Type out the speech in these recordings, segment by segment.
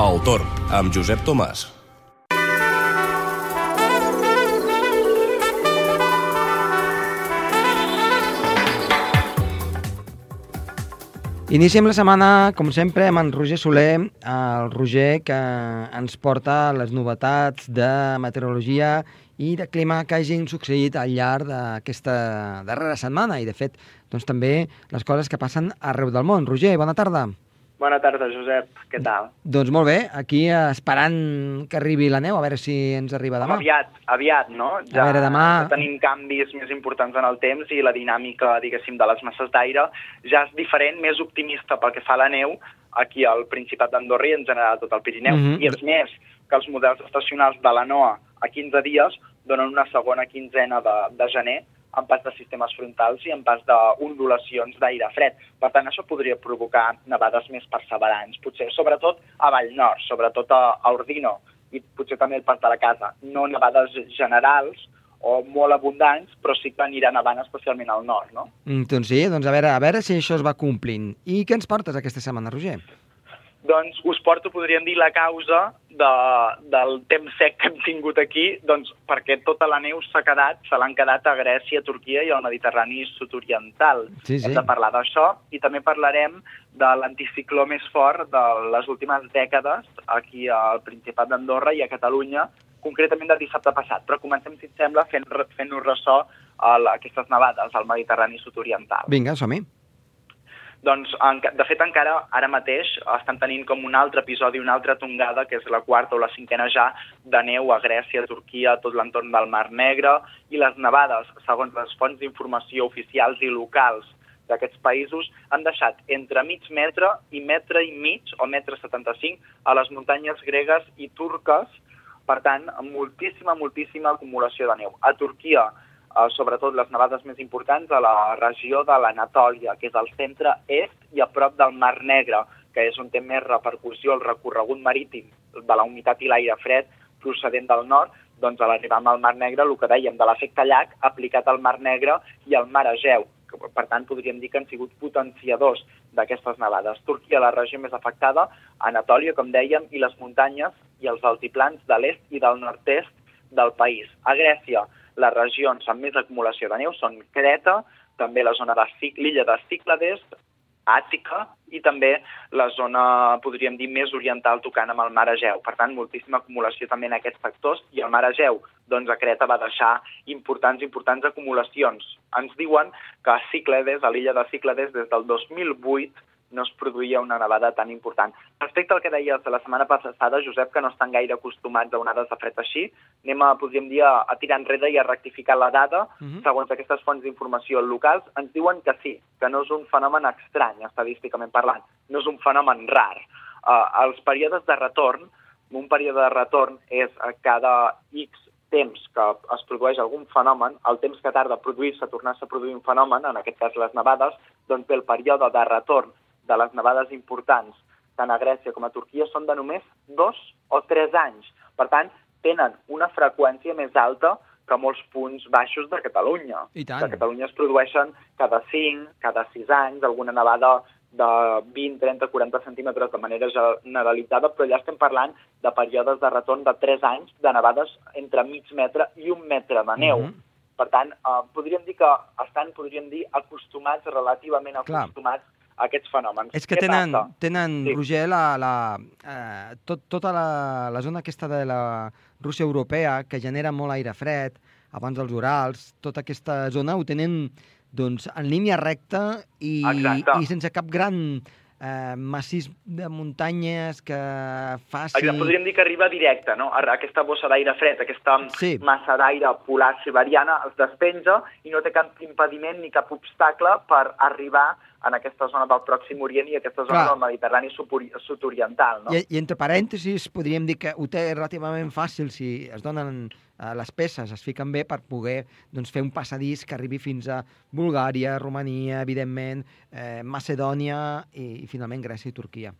El Torn, amb Josep Tomàs. Iniciem la setmana, com sempre, amb en Roger Soler, el Roger que ens porta les novetats de meteorologia i de clima que hagin succeït al llarg d'aquesta darrera setmana i, de fet, doncs, també les coses que passen arreu del món. Roger, bona tarda. Bona tarda, Josep. Què tal? Doncs molt bé, aquí esperant que arribi la neu, a veure si ens arriba demà. Aviat, aviat, no? Ja, a veure, demà... Ja tenim canvis més importants en el temps i la dinàmica, diguéssim, de les masses d'aire ja és diferent, més optimista pel que fa a la neu aquí al Principat d'Andorra i en general tot el Pirineu. Mhm. I és més que els models estacionals de la NOA a 15 dies donen una segona quinzena de, de gener en pas de sistemes frontals i en pas d'ondulacions d'aire fred. Per tant, això podria provocar nevades més perseverants, potser sobretot a Vall Nord, sobretot a, a Ordino i potser també al pas de la casa. No nevades generals o molt abundants, però sí que anirà nevant especialment al nord, no? Mm, doncs sí, doncs a veure, a veure si això es va complint. I què ens portes aquesta setmana, Roger? Doncs us porto, podríem dir, la causa de, del temps sec que hem tingut aquí, doncs perquè tota la neu s'ha quedat, se l'han quedat a Grècia, Turquia i al Mediterrani sud-oriental. Sí, sí. Hem de parlar d'això i també parlarem de l'anticicló més fort de les últimes dècades aquí al Principat d'Andorra i a Catalunya, concretament del dissabte passat. Però comencem, si et sembla, fent- fent-nos ressò a aquestes nevades al Mediterrani sud-oriental. Vinga, som-hi. Doncs, en, de fet, encara ara mateix estan tenint com un altre episodi, una altra tongada, que és la quarta o la cinquena ja, de neu a Grècia, Turquia, tot l'entorn del Mar Negre, i les nevades, segons les fonts d'informació oficials i locals d'aquests països, han deixat entre mig metre i metre i mig, o metre 75, a les muntanyes gregues i turques, per tant, moltíssima, moltíssima acumulació de neu. A Turquia, eh, sobretot les nevades més importants a la regió de l'Anatòlia, que és al centre-est i a prop del Mar Negre, que és on té més repercussió el recorregut marítim de la humitat i l'aire fred procedent del nord, doncs a l'arribar al Mar Negre, el que dèiem de l'efecte llac aplicat al Mar Negre i al Mar Egeu, que per tant podríem dir que han sigut potenciadors d'aquestes nevades. Turquia, la regió més afectada, Anatòlia, com dèiem, i les muntanyes i els altiplans de l'est i del nord-est del país. A Grècia, les regions amb més acumulació de neu són Creta, també la zona de l'illa de Cíclades, Àtica i també la zona, podríem dir, més oriental tocant amb el mar Egeu. Per tant, moltíssima acumulació també en aquests sectors i el mar Egeu, doncs a Creta va deixar importants, importants acumulacions. Ens diuen que a Cíclades, a l'illa de Cíclades, des del 2008 no es produïa una nevada tan important. Respecte al que deies de la setmana passada, Josep, que no estan gaire acostumats a onades de fred així, anem a, podríem dir, a, a tirar enrere i a rectificar la dada. Mhm. Segons aquestes fonts d'informació locals, ens diuen que sí, que no és un fenomen estrany, estadísticament parlant, no és un fenomen rar. Uh, els períodes de retorn, un període de retorn és a cada X temps que es produeix algun fenomen, el temps que tarda a produir-se, a tornar-se a produir un fenomen, en aquest cas les nevades, doncs bé, el període de retorn de les nevades importants, tant a Grècia com a Turquia, són de només dos o tres anys. Per tant, tenen una freqüència més alta que molts punts baixos de Catalunya. I tant. A Catalunya es produeixen cada 5, cada 6 anys, alguna nevada de 20, 30, 40 centímetres de manera generalitzada, però ja estem parlant de períodes de retorn de 3 anys de nevades entre mig metre i un metre de neu. Mhm. Per tant, eh, podríem dir que estan, podríem dir, acostumats, relativament Clar. acostumats a aquests fenòmens. És que Què tenen, passa? tenen Sí. Roger, la, la, eh, tot, tota la, la zona aquesta de la Rússia europea, que genera molt aire fred, abans dels Urals, tota aquesta zona ho tenen doncs, en línia recta i, Exacte. i sense cap gran eh, massís de muntanyes que faci... Exacte, Podríem dir que arriba directe, no? A- Aquesta bossa d'aire fred, aquesta Sí. massa d'aire polar siberiana es despenja i no té cap impediment ni cap obstacle per arribar en aquesta zona del Pròxim Orient i aquesta zona Clar. del Mediterrani sud-oriental, no? I, I entre parèntesis podríem dir que ho té relativament fàcil si es donen eh, les peces, es fiquen bé per poder doncs, fer un passadís que arribi fins a Bulgària, Romania, evidentment, eh, Macedònia i, i finalment Grècia i Turquia.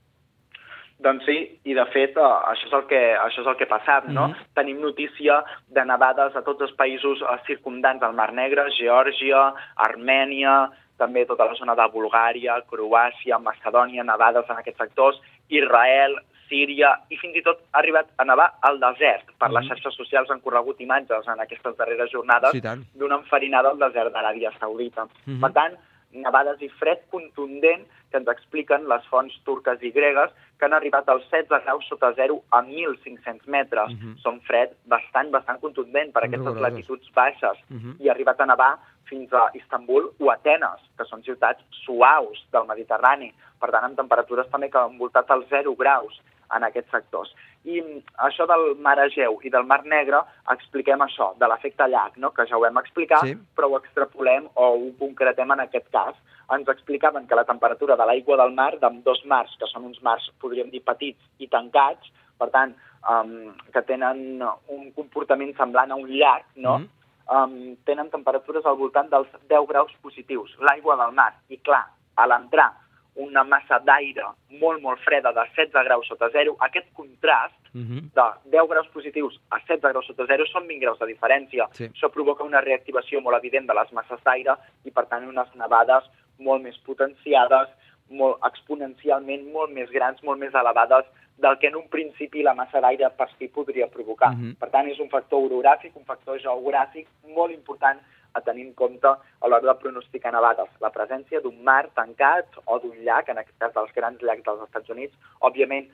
Doncs sí, i de fet eh, això és el que, això és el que ha passat, no? Mhm. Tenim notícia de nevades a tots els països eh, circumdants al Mar Negre, Geòrgia, Armènia, també tota la zona de Bulgària, Croàcia, Macedònia, nevades en aquests sectors, Israel, Síria i fins i tot ha arribat a nevar al desert. Per Mhm. les xarxes socials han corregut imatges en aquestes darreres jornades Sí, d'una enfarinada al desert d'Aràbia Saudita. Mhm. Per tant, nevades i fred contundent que ens expliquen les fonts turques i gregues que han arribat als 16 graus sota zero a 1.500 metres. Mhm. Són fred bastant, bastant contundent per aquestes rigorosos. latituds baixes Mhm. i ha arribat a nevar fins a Istanbul o Atenes, que són ciutats suaus del Mediterrani, per tant amb temperatures també que han voltat als 0 graus en aquests sectors. I mm, això del mar Egeu i del mar Negre expliquem això, de l'efecte llac, no? que ja ho vam explicar, Sí. però ho extrapolem o ho concretem en aquest cas. Ens explicaven que la temperatura de l'aigua del mar, d'ambdós mars, que són uns mars, podríem dir, petits i tancats, per tant, um, que tenen un comportament semblant a un llac, no? Mhm. um, tenen temperatures al voltant dels 10 graus positius, l'aigua del mar. I clar, a l'entrar una massa d'aire molt, molt freda de 16 graus sota zero, aquest contrast Mhm. de 10 graus positius a 16 graus sota zero són 20 graus de diferència. Sí. Això provoca una reactivació molt evident de les masses d'aire i, per tant, unes nevades molt més potenciades, molt exponencialment molt més grans, molt més elevades del que en un principi la massa d'aire per si podria provocar. Mhm. Per tant, és un factor orogràfic, un factor geogràfic molt important a tenir en compte a l'hora de pronosticar nevades. La presència d'un mar tancat o d'un llac, en aquest cas dels grans llacs dels Estats Units. Òbviament,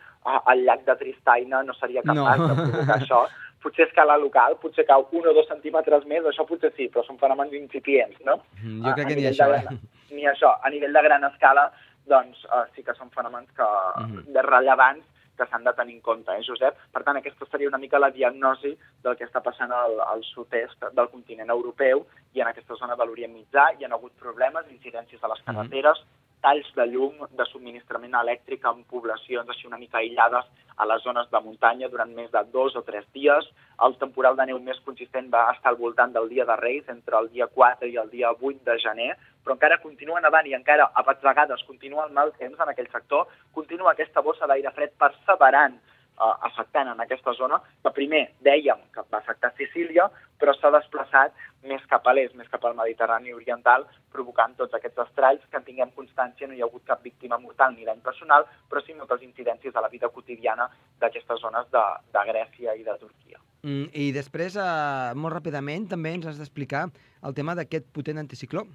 el llac de Tristaina no seria capaç No. de provocar això. Potser a escala local, potser cau un o dos centímetres més, això potser sí, però són fenòmens incipients, no? Mm, jo A- crec a que ni això, de eh? gran- Ni això. A nivell de gran escala, doncs uh, sí que són fenòmens que, Mhm. de rellevants que s'han de tenir en compte, eh, Josep? Per tant, aquesta seria una mica la diagnosi del que està passant al, al sud-est del continent europeu i en aquesta zona de l'Orient Mitjà hi ha hagut problemes, incidències a les Mhm. carreteres, talls de llum, de subministrament elèctric en poblacions així una mica aïllades a les zones de muntanya durant més de dos o tres dies. El temporal de neu més consistent va estar al voltant del dia de Reis, entre el dia 4 i el dia 8 de gener, però encara continua nevant i encara a vegades continua el mal temps en aquell sector, continua aquesta bossa d'aire fred perseverant eh, afectant en aquesta zona, que primer dèiem que va afectar Sicília, però s'ha desplaçat més cap a l'est, més cap al Mediterrani oriental, provocant tots aquests estralls que en tinguem constància, no hi ha hagut cap víctima mortal ni dany personal, però sí moltes incidències a la vida quotidiana d'aquestes zones de, de Grècia i de Turquia. Mm, I després, eh, molt ràpidament, també ens has d'explicar el tema d'aquest potent anticicló.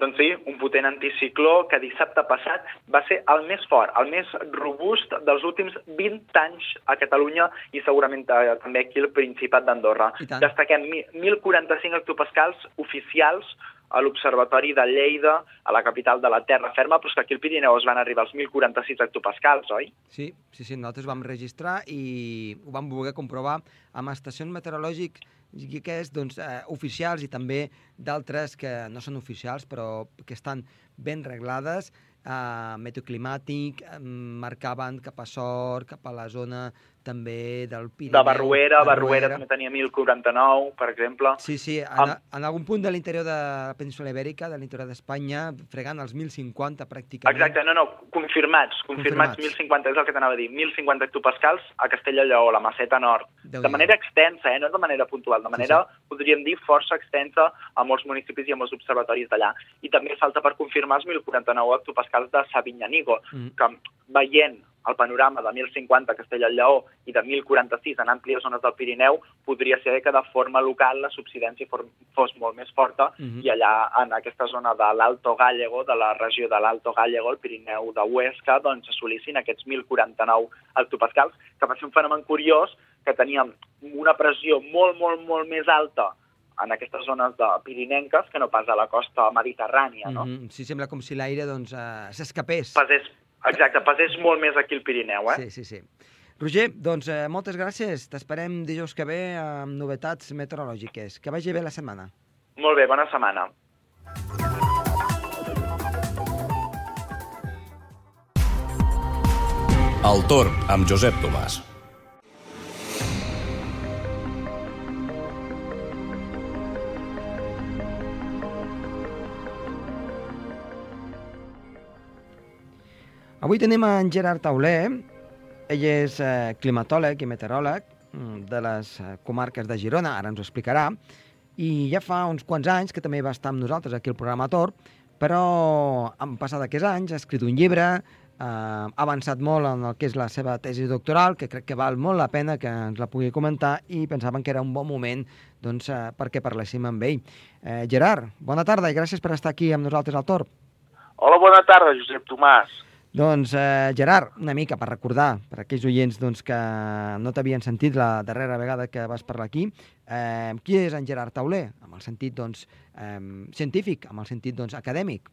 Doncs sí, un potent anticicló que dissabte passat va ser el més fort, el més robust dels últims 20 anys a Catalunya i segurament eh, també aquí al Principat d'Andorra. Destaquem mi- 1.045 hectopascals oficials a l'Observatori de Lleida, a la capital de la Terra Ferma, però és que aquí al Pirineu es van arribar als 1.046 hectopascals, oi? Sí, sí, sí, nosaltres vam registrar i ho vam voler comprovar amb estacions meteorològiques que és, doncs, eh, oficials i també d'altres que no són oficials però que estan ben reglades, eh, meteoclimàtic, eh, marcaven cap a Sort, cap a la zona també del Pirineu. De Barruera, de Barruera també tenia 1.049, per exemple. Sí, sí, en, Am- en algun punt de l'interior de la península Ibèrica, de l'interior d'Espanya, fregant els 1.050 pràcticament. Exacte, no, no, confirmats, confirmats, Confirmats. 1.050, és el que t'anava a dir, 1.050 hectopascals a Castella-Lleó, la Maceta Nord. Déu-n'hi-do. De manera extensa, eh? no de manera puntual, de manera, sí. podríem dir, força extensa a molts municipis i a molts observatoris d'allà. I també falta per confirmar els 1.049 hectopascals de Sabinyanigo, Mm. que veient el panorama de 1.050 a Castella-Lleó i de 1.046 en àmplies zones del Pirineu, podria ser que de forma local la subsidència fos molt més forta Mhm. i allà, en aquesta zona de l'Alto Gallego, de la regió de l'Alto Gallego, el Pirineu de Huesca, doncs assolissin aquests 1.049 hectopascals, que va ser un fenomen curiós que teníem una pressió molt, molt, molt més alta en aquestes zones de pirinenques que no pas a la costa mediterrània, no? Mhm. Sí, sembla com si l'aire doncs, eh, s'escapés. Pesés, exacte, pesés molt més aquí al Pirineu, eh? Sí, sí, sí. Roger, doncs eh, moltes gràcies. T'esperem dijous que ve amb novetats meteorològiques. Que vagi bé la setmana. Molt bé, bona setmana. El torn amb Josep Tomàs. Avui tenim en Gerard Tauler. Ell és eh, climatòleg i meteoròleg mm, de les eh, comarques de Girona, ara ens ho explicarà, i ja fa uns quants anys que també va estar amb nosaltres aquí al programa Tor, però han passat aquests anys, ha escrit un llibre, ha avançat molt en el que és la seva tesi doctoral, que crec que val molt la pena que ens la pugui comentar i pensaven que era un bon moment doncs, eh, perquè parléssim amb ell. Eh, Gerard, bona tarda i gràcies per estar aquí amb nosaltres al Torb. Hola, bona tarda, Josep Tomàs. Doncs, eh, Gerard, una mica per recordar, per aquells oients doncs, que no t'havien sentit la darrera vegada que vas parlar aquí, eh, qui és en Gerard Tauler? Amb el sentit doncs, eh, científic, amb el sentit doncs, acadèmic.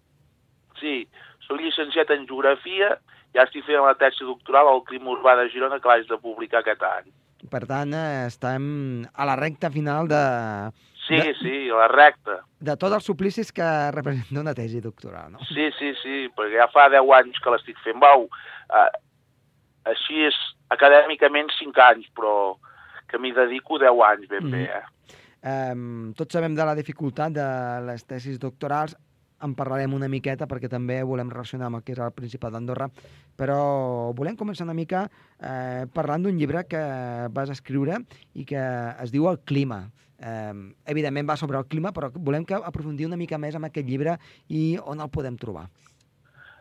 Sí, soc llicenciat en Geografia, ja estic fent la tesi doctoral al clima urbà de Girona que l'haig de publicar aquest any. Per tant, eh, estem a la recta final de, Sí, De- sí, la recta. de tots els suplicis que representa una tesi doctoral. No? Sí, sí, sí, perquè ja fa 10 anys que l'estic fent. Vau, eh, així és acadèmicament 5 anys, però que m'hi dedico 10 anys ben bé, Mhm. eh? Eh, tots sabem de la dificultat de les tesis doctorals, en parlarem una miqueta perquè també volem relacionar amb el que és el Principat d'Andorra, però volem començar una mica eh, parlant d'un llibre que vas escriure i que es diu El clima. Eh, evidentment va sobre el clima, però volem que aprofundir una mica més en aquest llibre i on el podem trobar.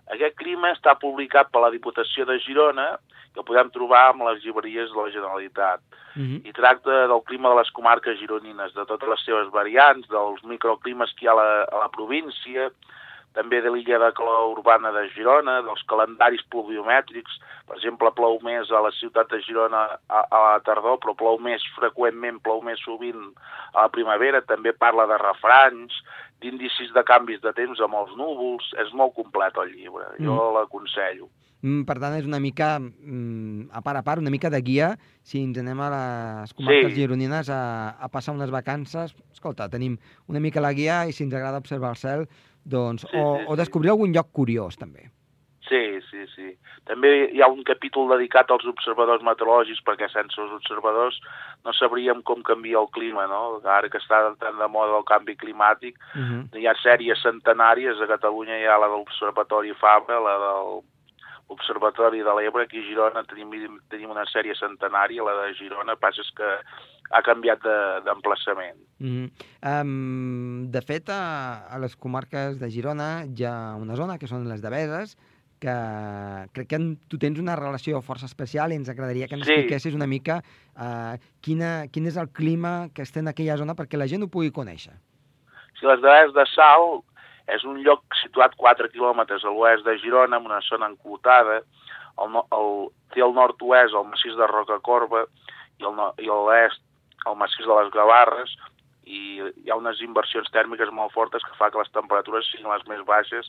Aquest clima està publicat per la Diputació de Girona, que el podem trobar amb les llibreries de la Generalitat. Uh -huh. i tracta del clima de les comarques gironines, de totes les seves variants, dels microclimes que hi ha a la, a la província, també de l'illa de calor urbana de Girona, dels calendaris pluviomètrics, per exemple, plou més a la ciutat de Girona a, a la tardor, però plou més freqüentment, plou més sovint a la primavera, també parla de refranys, d'índicis de canvis de temps amb els núvols, és molt complet el llibre, jo l'aconsello. Mm, Per tant, és una mica, mm, a part a part, una mica de guia si ens anem a les comarques Sí. gironines a, a passar unes vacances. Escolta, tenim una mica la guia i si ens agrada observar el cel, doncs, Sí, o, sí, o sí. descobrir algun lloc curiós, també. Sí, sí, sí. També hi ha un capítol dedicat als observadors meteorològics, perquè sense els observadors no sabríem com canvia el clima, no? Ara que està tan de moda el canvi climàtic, Uh -huh. hi ha sèries centenàries, a Catalunya hi ha la de l'Observatori Fabra, la del Observatori de l'Ebre, aquí a Girona tenim, tenim una sèrie centenària, la de Girona, passa és que ha canviat de- d'emplaçament. Mm -hmm. um, de fet, a, a les comarques de Girona hi ha una zona que són les Deveses, que crec que en, tu tens una relació força especial i ens agradaria que ens Sí. expliquessis una mica uh, quina, quin és el clima que està en aquella zona perquè la gent ho pugui conèixer. Si les Deveses de Sal és un lloc situat 4 quilòmetres a l'oest de Girona, en una zona enclotada, el, el, té al nord-oest el massís de Rocacorba i, el, i a l'est el massís de les Gavarres, i hi ha unes inversions tèrmiques molt fortes que fa que les temperatures siguin les més baixes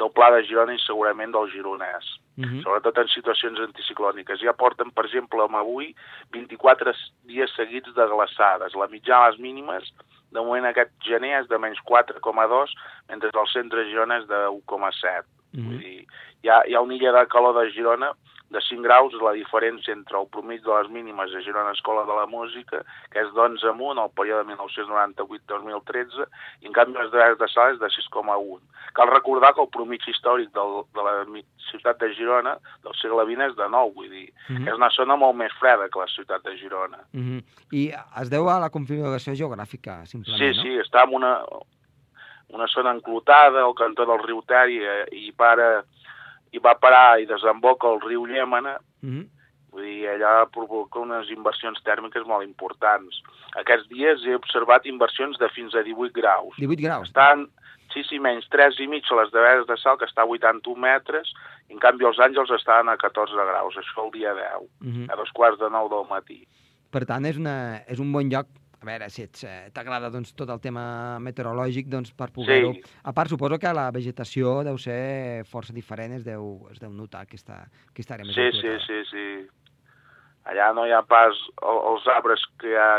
del Pla de Girona i segurament del Gironès Uh -huh. sobretot en situacions anticiclòniques. Ja porten, per exemple, amb avui, 24 dies seguits de glaçades. La mitjana a les mínimes, de moment aquest gener és de menys 4,2, mentre el centre de Girona és de 1,7. Uh Vull -huh. dir, hi ha, hi ha una illa de calor de Girona de 5 graus, la diferència entre el promig de les mínimes de Girona Escola de la Música, que és d'11 amunt, al període 1998-2013, i en canvi les de, de sal és de 6,1. Cal recordar que el promig històric del, de la ciutat de Girona del segle XX és de 9, vull dir, Uh -huh. és una zona molt més freda que la ciutat de Girona. Uh -huh. I es deu a la configuració geogràfica, simplement, Sí, no? sí, està en una, una zona enclotada, al cantó del riu Teri, eh, i, para, i va parar i desemboca el riu Llémena, Uh -huh. vull dir, allà provoca unes inversions tèrmiques molt importants. Aquests dies he observat inversions de fins a 18 graus. 18 graus. Estan, sí, sí, menys 3 i mig a les Deveres de Sal, que està a 81 metres, i en canvi els Àngels estaven a 14 graus, això el dia 10, Uh -huh. a dos quarts de 9 del matí. Per tant, és, una, és un bon lloc a veure, si eh, t'agrada doncs, tot el tema meteorològic, doncs, per poder-ho... Sí. A part, suposo que la vegetació deu ser força diferent, es deu, es deu notar aquesta, aquesta àrea més Sí, sí, sí, sí. Allà no hi ha pas el- els arbres que hi ha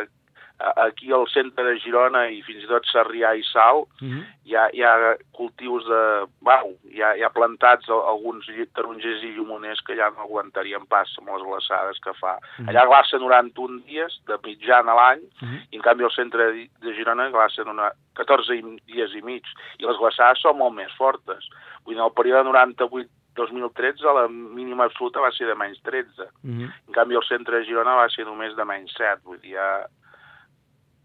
aquí al centre de Girona i fins i tot Sarrià i Sal, Uh -huh. hi ha, hi ha cultius de... Vau, hi ha, hi ha plantats al- alguns tarongers i llimoners que ja no aguantarien pas amb les glaçades que fa. Mhm. Allà glaça 91 dies de mitjana a l'any Uh -huh. i en canvi al centre de Girona glacen una 14 i- dies i mig i les glaçades són molt més fortes. Vull dir, en el període 98-2013 la mínima absoluta va ser de menys 13. Uh -huh. En canvi, el centre de Girona va ser només de menys 7, vull dir,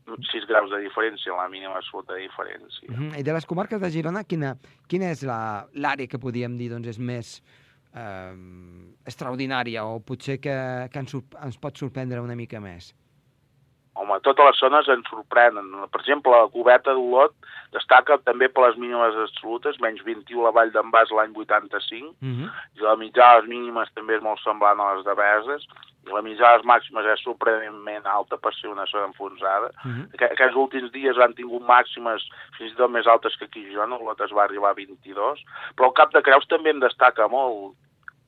6 graus de diferència, la mínima absoluta de diferència. Uh -huh. I de les comarques de Girona, quina, quina és l'àrea que podríem dir doncs, és més eh, extraordinària o potser que, que ens, ens pot sorprendre una mica més? Home, totes les zones ens sorprenen. Per exemple, la cubeta d'Olot destaca també per les mínimes absolutes, menys 21 a la Vall d'en Bas l'any 85, Uh -huh. i la mitjana de les mínimes també és molt semblant a les de Beses, i la mitjana de les màximes és sorprenentment alta per ser una zona enfonsada. Uh -huh. Aqu aquests últims dies han tingut màximes fins i tot més altes que aquí a Girona, Olot es va arribar a 22, però el Cap de Creus també en destaca molt,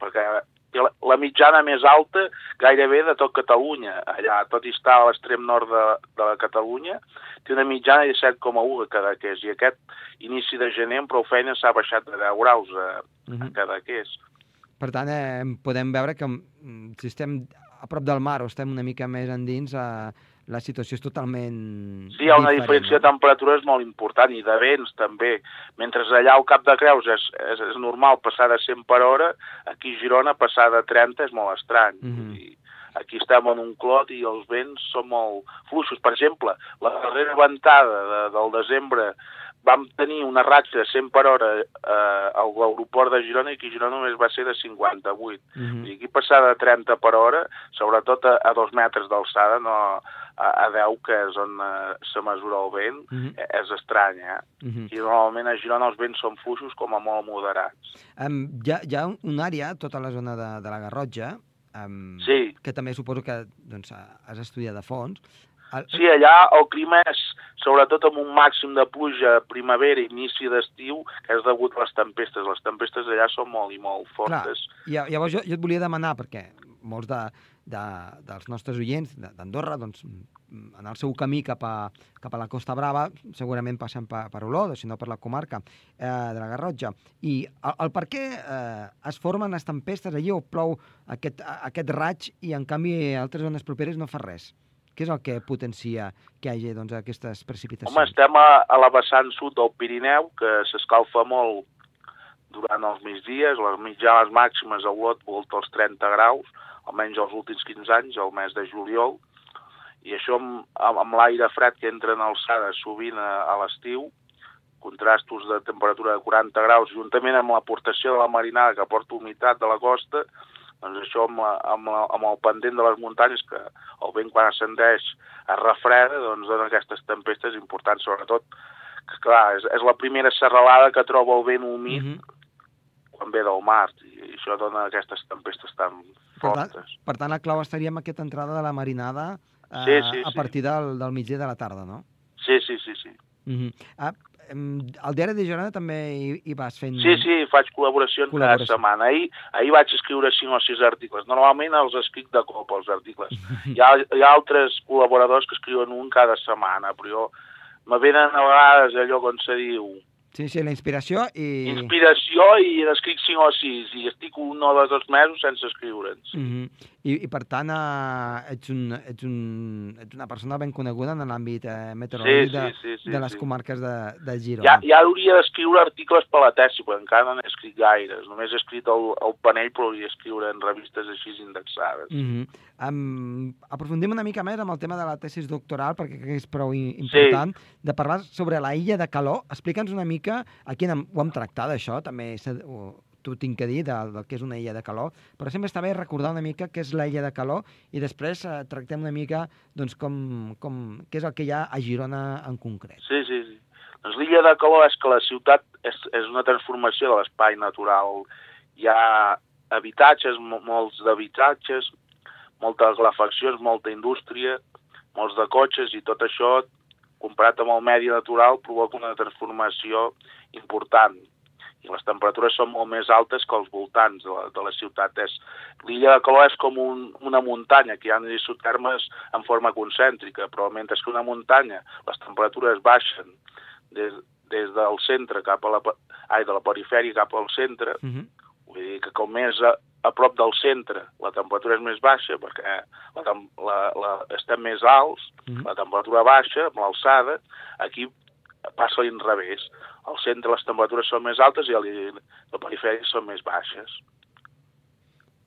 perquè la, la mitjana més alta gairebé de tot Catalunya. Allà, tot i estar a l'extrem nord de, de la Catalunya, té una mitjana de 7,1 a Cadaqués, i aquest inici de gener amb prou feina s'ha baixat de 10 graus a, Uh a -huh. Cadaqués. Per tant, eh, podem veure que mm, si estem a prop del mar o estem una mica més endins, eh, la situació és totalment Sí, hi ha una diferent, diferència de no? temperatures molt important i de vents també. Mentre allà al Cap de Creus és, és, és normal passar de 100 per hora, aquí a Girona passar de 30 és molt estrany. Mhm. I aquí estem en un clot i els vents són molt fluixos. Per exemple, la darrera ventada de, del desembre vam tenir una ratxa de 100 per hora eh, a l'aeroport de Girona i aquí Girona només va ser de 58. Mhm. I aquí passar de 30 per hora, sobretot a, a dos metres d'alçada, no a, a 10, que és on eh, se mesura el vent, Mhm. eh, és estrany, eh? Mhm. I normalment a Girona els vents són fluixos com a molt moderats. Um, hi, ha, hi ha una àrea, tota la zona de, de la Garrotxa, um, Sí. que també suposo que doncs, has estudiat a fons. El, Sí, allà el clima és, sobretot amb un màxim de pluja a primavera i inici d'estiu, que és degut a les tempestes. Les tempestes allà són molt i molt fortes. Lla- Llavors jo, jo et volia demanar, perquè molts de, de, dels nostres oients d'Andorra, doncs, en el seu camí cap a, cap a la Costa Brava, segurament passen per, per Olot, si no per la comarca eh, de la Garrotxa. I el, el per què eh, es formen les tempestes allí o plou aquest, aquest raig i en canvi a altres zones properes no fa res? Què és el que potencia que hi hagi doncs, aquestes precipitacions? Home, estem a, a la vessant sud del Pirineu, que s'escalfa molt durant els migdies, les mitjanes màximes a Olot volta els 30 graus, almenys els últims 15 anys, el mes de juliol, i això amb, amb, l'aire fred que entra en alçada sovint a, a l'estiu, contrastos de temperatura de 40 graus, juntament amb l'aportació de la marinada que aporta humitat de la costa, doncs això amb, la, amb, la, amb el pendent de les muntanyes, que el vent quan ascendeix es refreda, doncs dona aquestes tempestes importants, sobretot que clar, és, és la primera serralada que troba el vent humit Mhm. quan ve del mar, i això dona aquestes tempestes tan Per tant, fortes. per tant, la clau estaria amb aquesta entrada de la marinada eh, Sí, sí, a sí. partir del, del migdia de la tarda, no? Sí, sí, sí, sí. Mm -hmm. ah, em, al diari de Girona també hi, hi vas fent... Sí, sí, faig col·laboracions cada Col·laboració. setmana. Ahir, ahir vaig escriure 5 o 6 articles. Normalment els escric de cop, els articles. Hi ha, hi ha altres col·laboradors que escriuen un cada setmana, però jo me venen a vegades allò com se diu, Sí, sí, la inspiració i... inspiració i n'escric 5 o 6 i estic un o dos mesos sense escriure'ns. Mm -hmm. I, I, per tant, eh, ets, un, ets, un, ets una persona ben coneguda en l'àmbit eh, meteorològic Sí, de, sí, sí, sí, de les sí. comarques de, de Girona. Ja, ja hauria d'escriure articles per la tesi, perquè encara no n'he escrit gaires. Només he escrit el, el panell, però hauria d'escriure en revistes així indexades. Mm -hmm. um, aprofundim una mica més amb el tema de la tesis doctoral, perquè crec que és prou important, de parlar sobre la illa de calor. Explica'ns una mica, aquí ho hem tractat, això, també ho- t'ho tinc que dir, del, del que és una illa de calor, però sempre està bé recordar una mica què és la illa de calor i després eh, tractem una mica doncs, com, com, què és el que hi ha a Girona en concret. Sí, sí, sí. Doncs l'illa de calor és que la ciutat és, és una transformació de l'espai natural. Hi ha habitatges, mo- molts d'habitatges, moltes calefaccions, molta indústria, molts de cotxes i tot això, comparat amb el medi natural, provoca una transformació important. I les temperatures són molt més altes que els voltants de la, de la ciutat. És L'illa de calor és com un, una muntanya, que hi ha isotermes en forma concèntrica, però mentre que una muntanya les temperatures baixen des, des del centre cap a la, ai, de la perifèria cap al centre, Uh -huh. vull dir que com més a, a prop del centre la temperatura és més baixa perquè la, la, la, estem més alts, Mhm. la temperatura baixa amb l'alçada, aquí passa l'inrevés. Al centre les temperatures són més altes i a la perifèria són més baixes.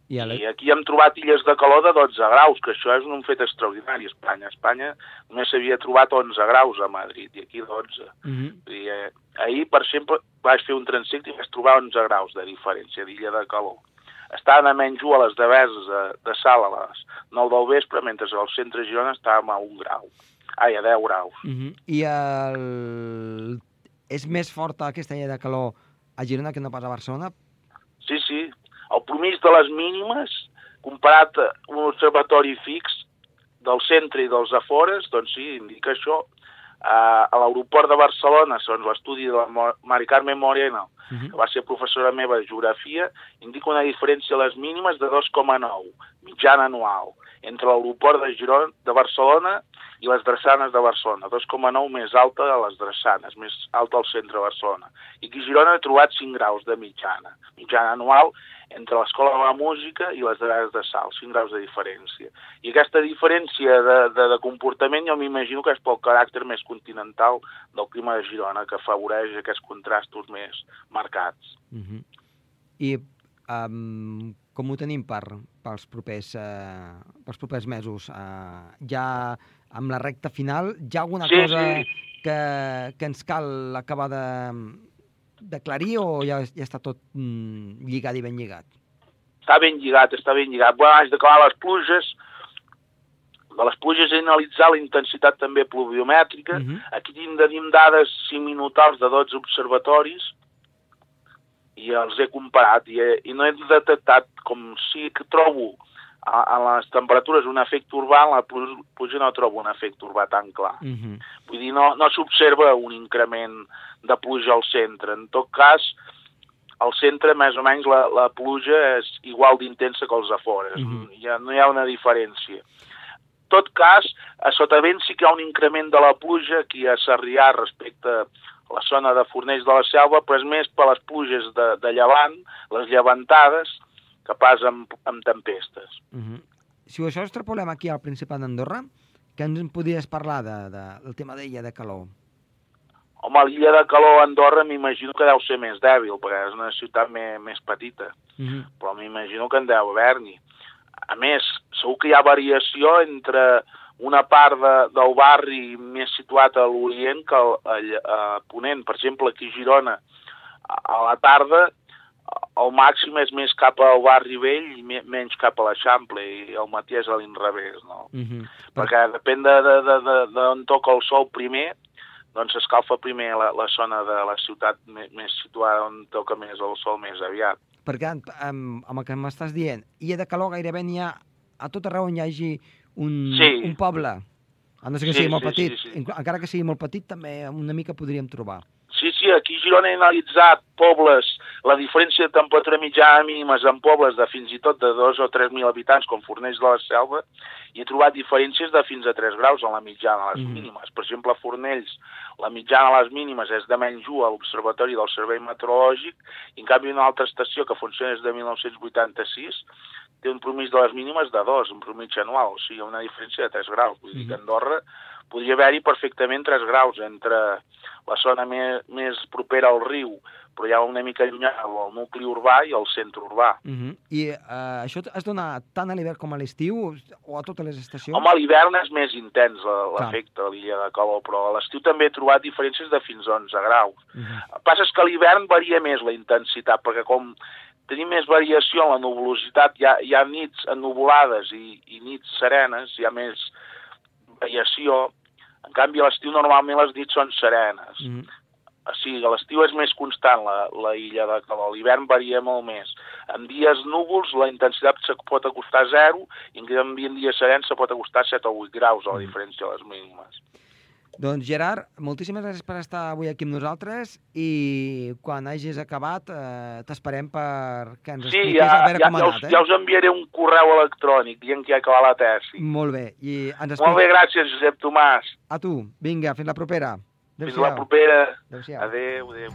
I, a la... I aquí hem trobat illes de calor de 12 graus, que això és un fet extraordinari a Espanya. A Espanya només s'havia trobat 11 graus a Madrid i aquí 12. Uh -huh. Vull dir, eh, ahir, per exemple, vaig fer un transecte i vaig trobar 11 graus de diferència d'illa de calor. estaven a menys 1 a les deveses de, de sal a les 9 del vespre, mentre al centre de Girona estàvem a 1 grau. Ai, a 10 graus. Uh -huh. I el... és més forta aquesta idea de calor a Girona que no pas a Barcelona? Sí, sí. El promís de les mínimes, comparat a un observatori fix del centre i dels afores, doncs sí, indica això. A l'aeroport de Barcelona, segons l'estudi de la Mari Carmen Moreno, uh -huh. que va ser professora meva de geografia, indica una diferència a les mínimes de 2,9, mitjana anual, entre l'aeroport de Girona, de Barcelona i les drassanes de Barcelona, 2,9 més alta a les drassanes, més alta al centre de Barcelona. I aquí Girona he trobat 5 graus de mitjana, mitjana anual entre l'Escola de la Música i les Drades de Sal, 5 graus de diferència. I aquesta diferència de, de, de comportament jo m'imagino que és pel caràcter més continental del clima de Girona, que afavoreix aquests contrastos més marcats. Uh -huh. I um, com ho tenim per, pels, propers, uh, pels propers mesos? Uh, ja amb la recta final, ja alguna sí, cosa sí. Que, que ens cal acabar de, d'aclarir o ja, ja està tot mm, lligat i ben lligat? Està ben lligat, està ben lligat. Bueno, abans d'acabar les pluges, de les pluges he analitzat la intensitat també pluviomètrica. Uh -huh. Aquí tenim dades siminutals de 12 observatoris i els he comparat i, he, i no he detectat com sí que trobo a, a les temperatures un efecte urbà, en la pluja no trobo un efecte urbà tan clar. Uh -huh. Vull dir, no, no s'observa un increment de pluja al centre. En tot cas, al centre, més o menys, la, la pluja és igual d'intensa que els afores. Uh -huh. ja, no hi ha una diferència. En tot cas, a Sotavent sí que hi ha un increment de la pluja aquí a Sarrià respecte a la zona de Fornells de la Selva, però és més per les pluges de, de llevant, les llevantades, que pas amb, amb tempestes. Uh -huh. Si això extrapolem aquí al Principat d'Andorra, què ens en podries parlar de, de, del tema d'illa de calor? Home, l'illa de calor a Andorra m'imagino que deu ser més dèbil, perquè és una ciutat més, més petita, uh -huh. però m'imagino que en deu haver-n'hi. A més, segur que hi ha variació entre una part de, del barri més situat a l'Orient que a, a, a Ponent. Per exemple, aquí a Girona, a, a la tarda el màxim és més cap al barri vell i menys cap a l'Eixample i el matí és a l'inrevés, no? Uh -huh. Perquè depèn de, de, de, de, de on toca el sol primer, doncs s'escalfa primer la, la zona de la ciutat més, més situada on toca més el sol més aviat. Perquè amb, amb el que m'estàs dient, hi ha de calor gairebé n'hi ha a tot arreu on hi hagi un, sí. un poble. A no ser que Sí, sigui molt sí, petit. sí, sí. Encara que sigui molt petit, també una mica podríem trobar. Sí, sí, aquí a Girona he analitzat pobles, la diferència de temperatura mitjana mínimes en pobles de fins i tot de 2 o 3.000 habitants, com Fornells de la Selva, i he trobat diferències de fins a 3 graus en la mitjana, a les Mhm. mínimes. Per exemple, a Fornells, la mitjana a les mínimes és de menys 1 a l'Observatori del Servei Meteorològic, i en canvi una altra estació que funciona des de 1986 té un promís de les mínimes de 2, un promís anual, o sigui, una diferència de 3 graus. Vull dir que a Andorra podria haver-hi perfectament 3 graus entre la zona més, més propera al riu, però ja una mica llunyana al nucli urbà i al centre urbà. Uh -huh. I uh, això es dona tant a l'hivern com a l'estiu o a totes les estacions? Home, a l'hivern és més intens Clar. l'efecte a l'illa de calor, però a l'estiu també he trobat diferències de fins a 11 graus. Uh -huh. El que passa que a l'hivern varia més la intensitat, perquè com tenim més variació en la nuvolositat, hi ha, hi ha nits ennuvolades i, i nits serenes, hi ha més variació. En canvi, a l'estiu normalment les nits són serenes. -huh. O sigui, a l'estiu és més constant la, la illa de calor, l'hivern varia molt més. En dies núvols la intensitat se pot acostar a zero i en canvi en dies serens se pot acostar a 7 o 8 graus a la diferència de les mínimes. Doncs Gerard, moltíssimes gràcies per estar avui aquí amb nosaltres i quan hagis acabat eh, t'esperem per que ens Sí, expliquis ja, a veure ja, com ha ja, us, anat. Eh? ja us enviaré un correu electrònic dient que ha acabat la tesi. Molt bé, i ens Molt bé, gràcies, Josep Tomàs. A tu, vinga, fins la propera. Fins la propera. Adéu-siau. Adéu, adéu.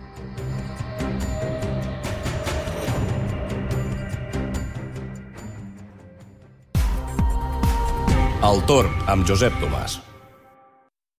El torn amb Josep Tomàs.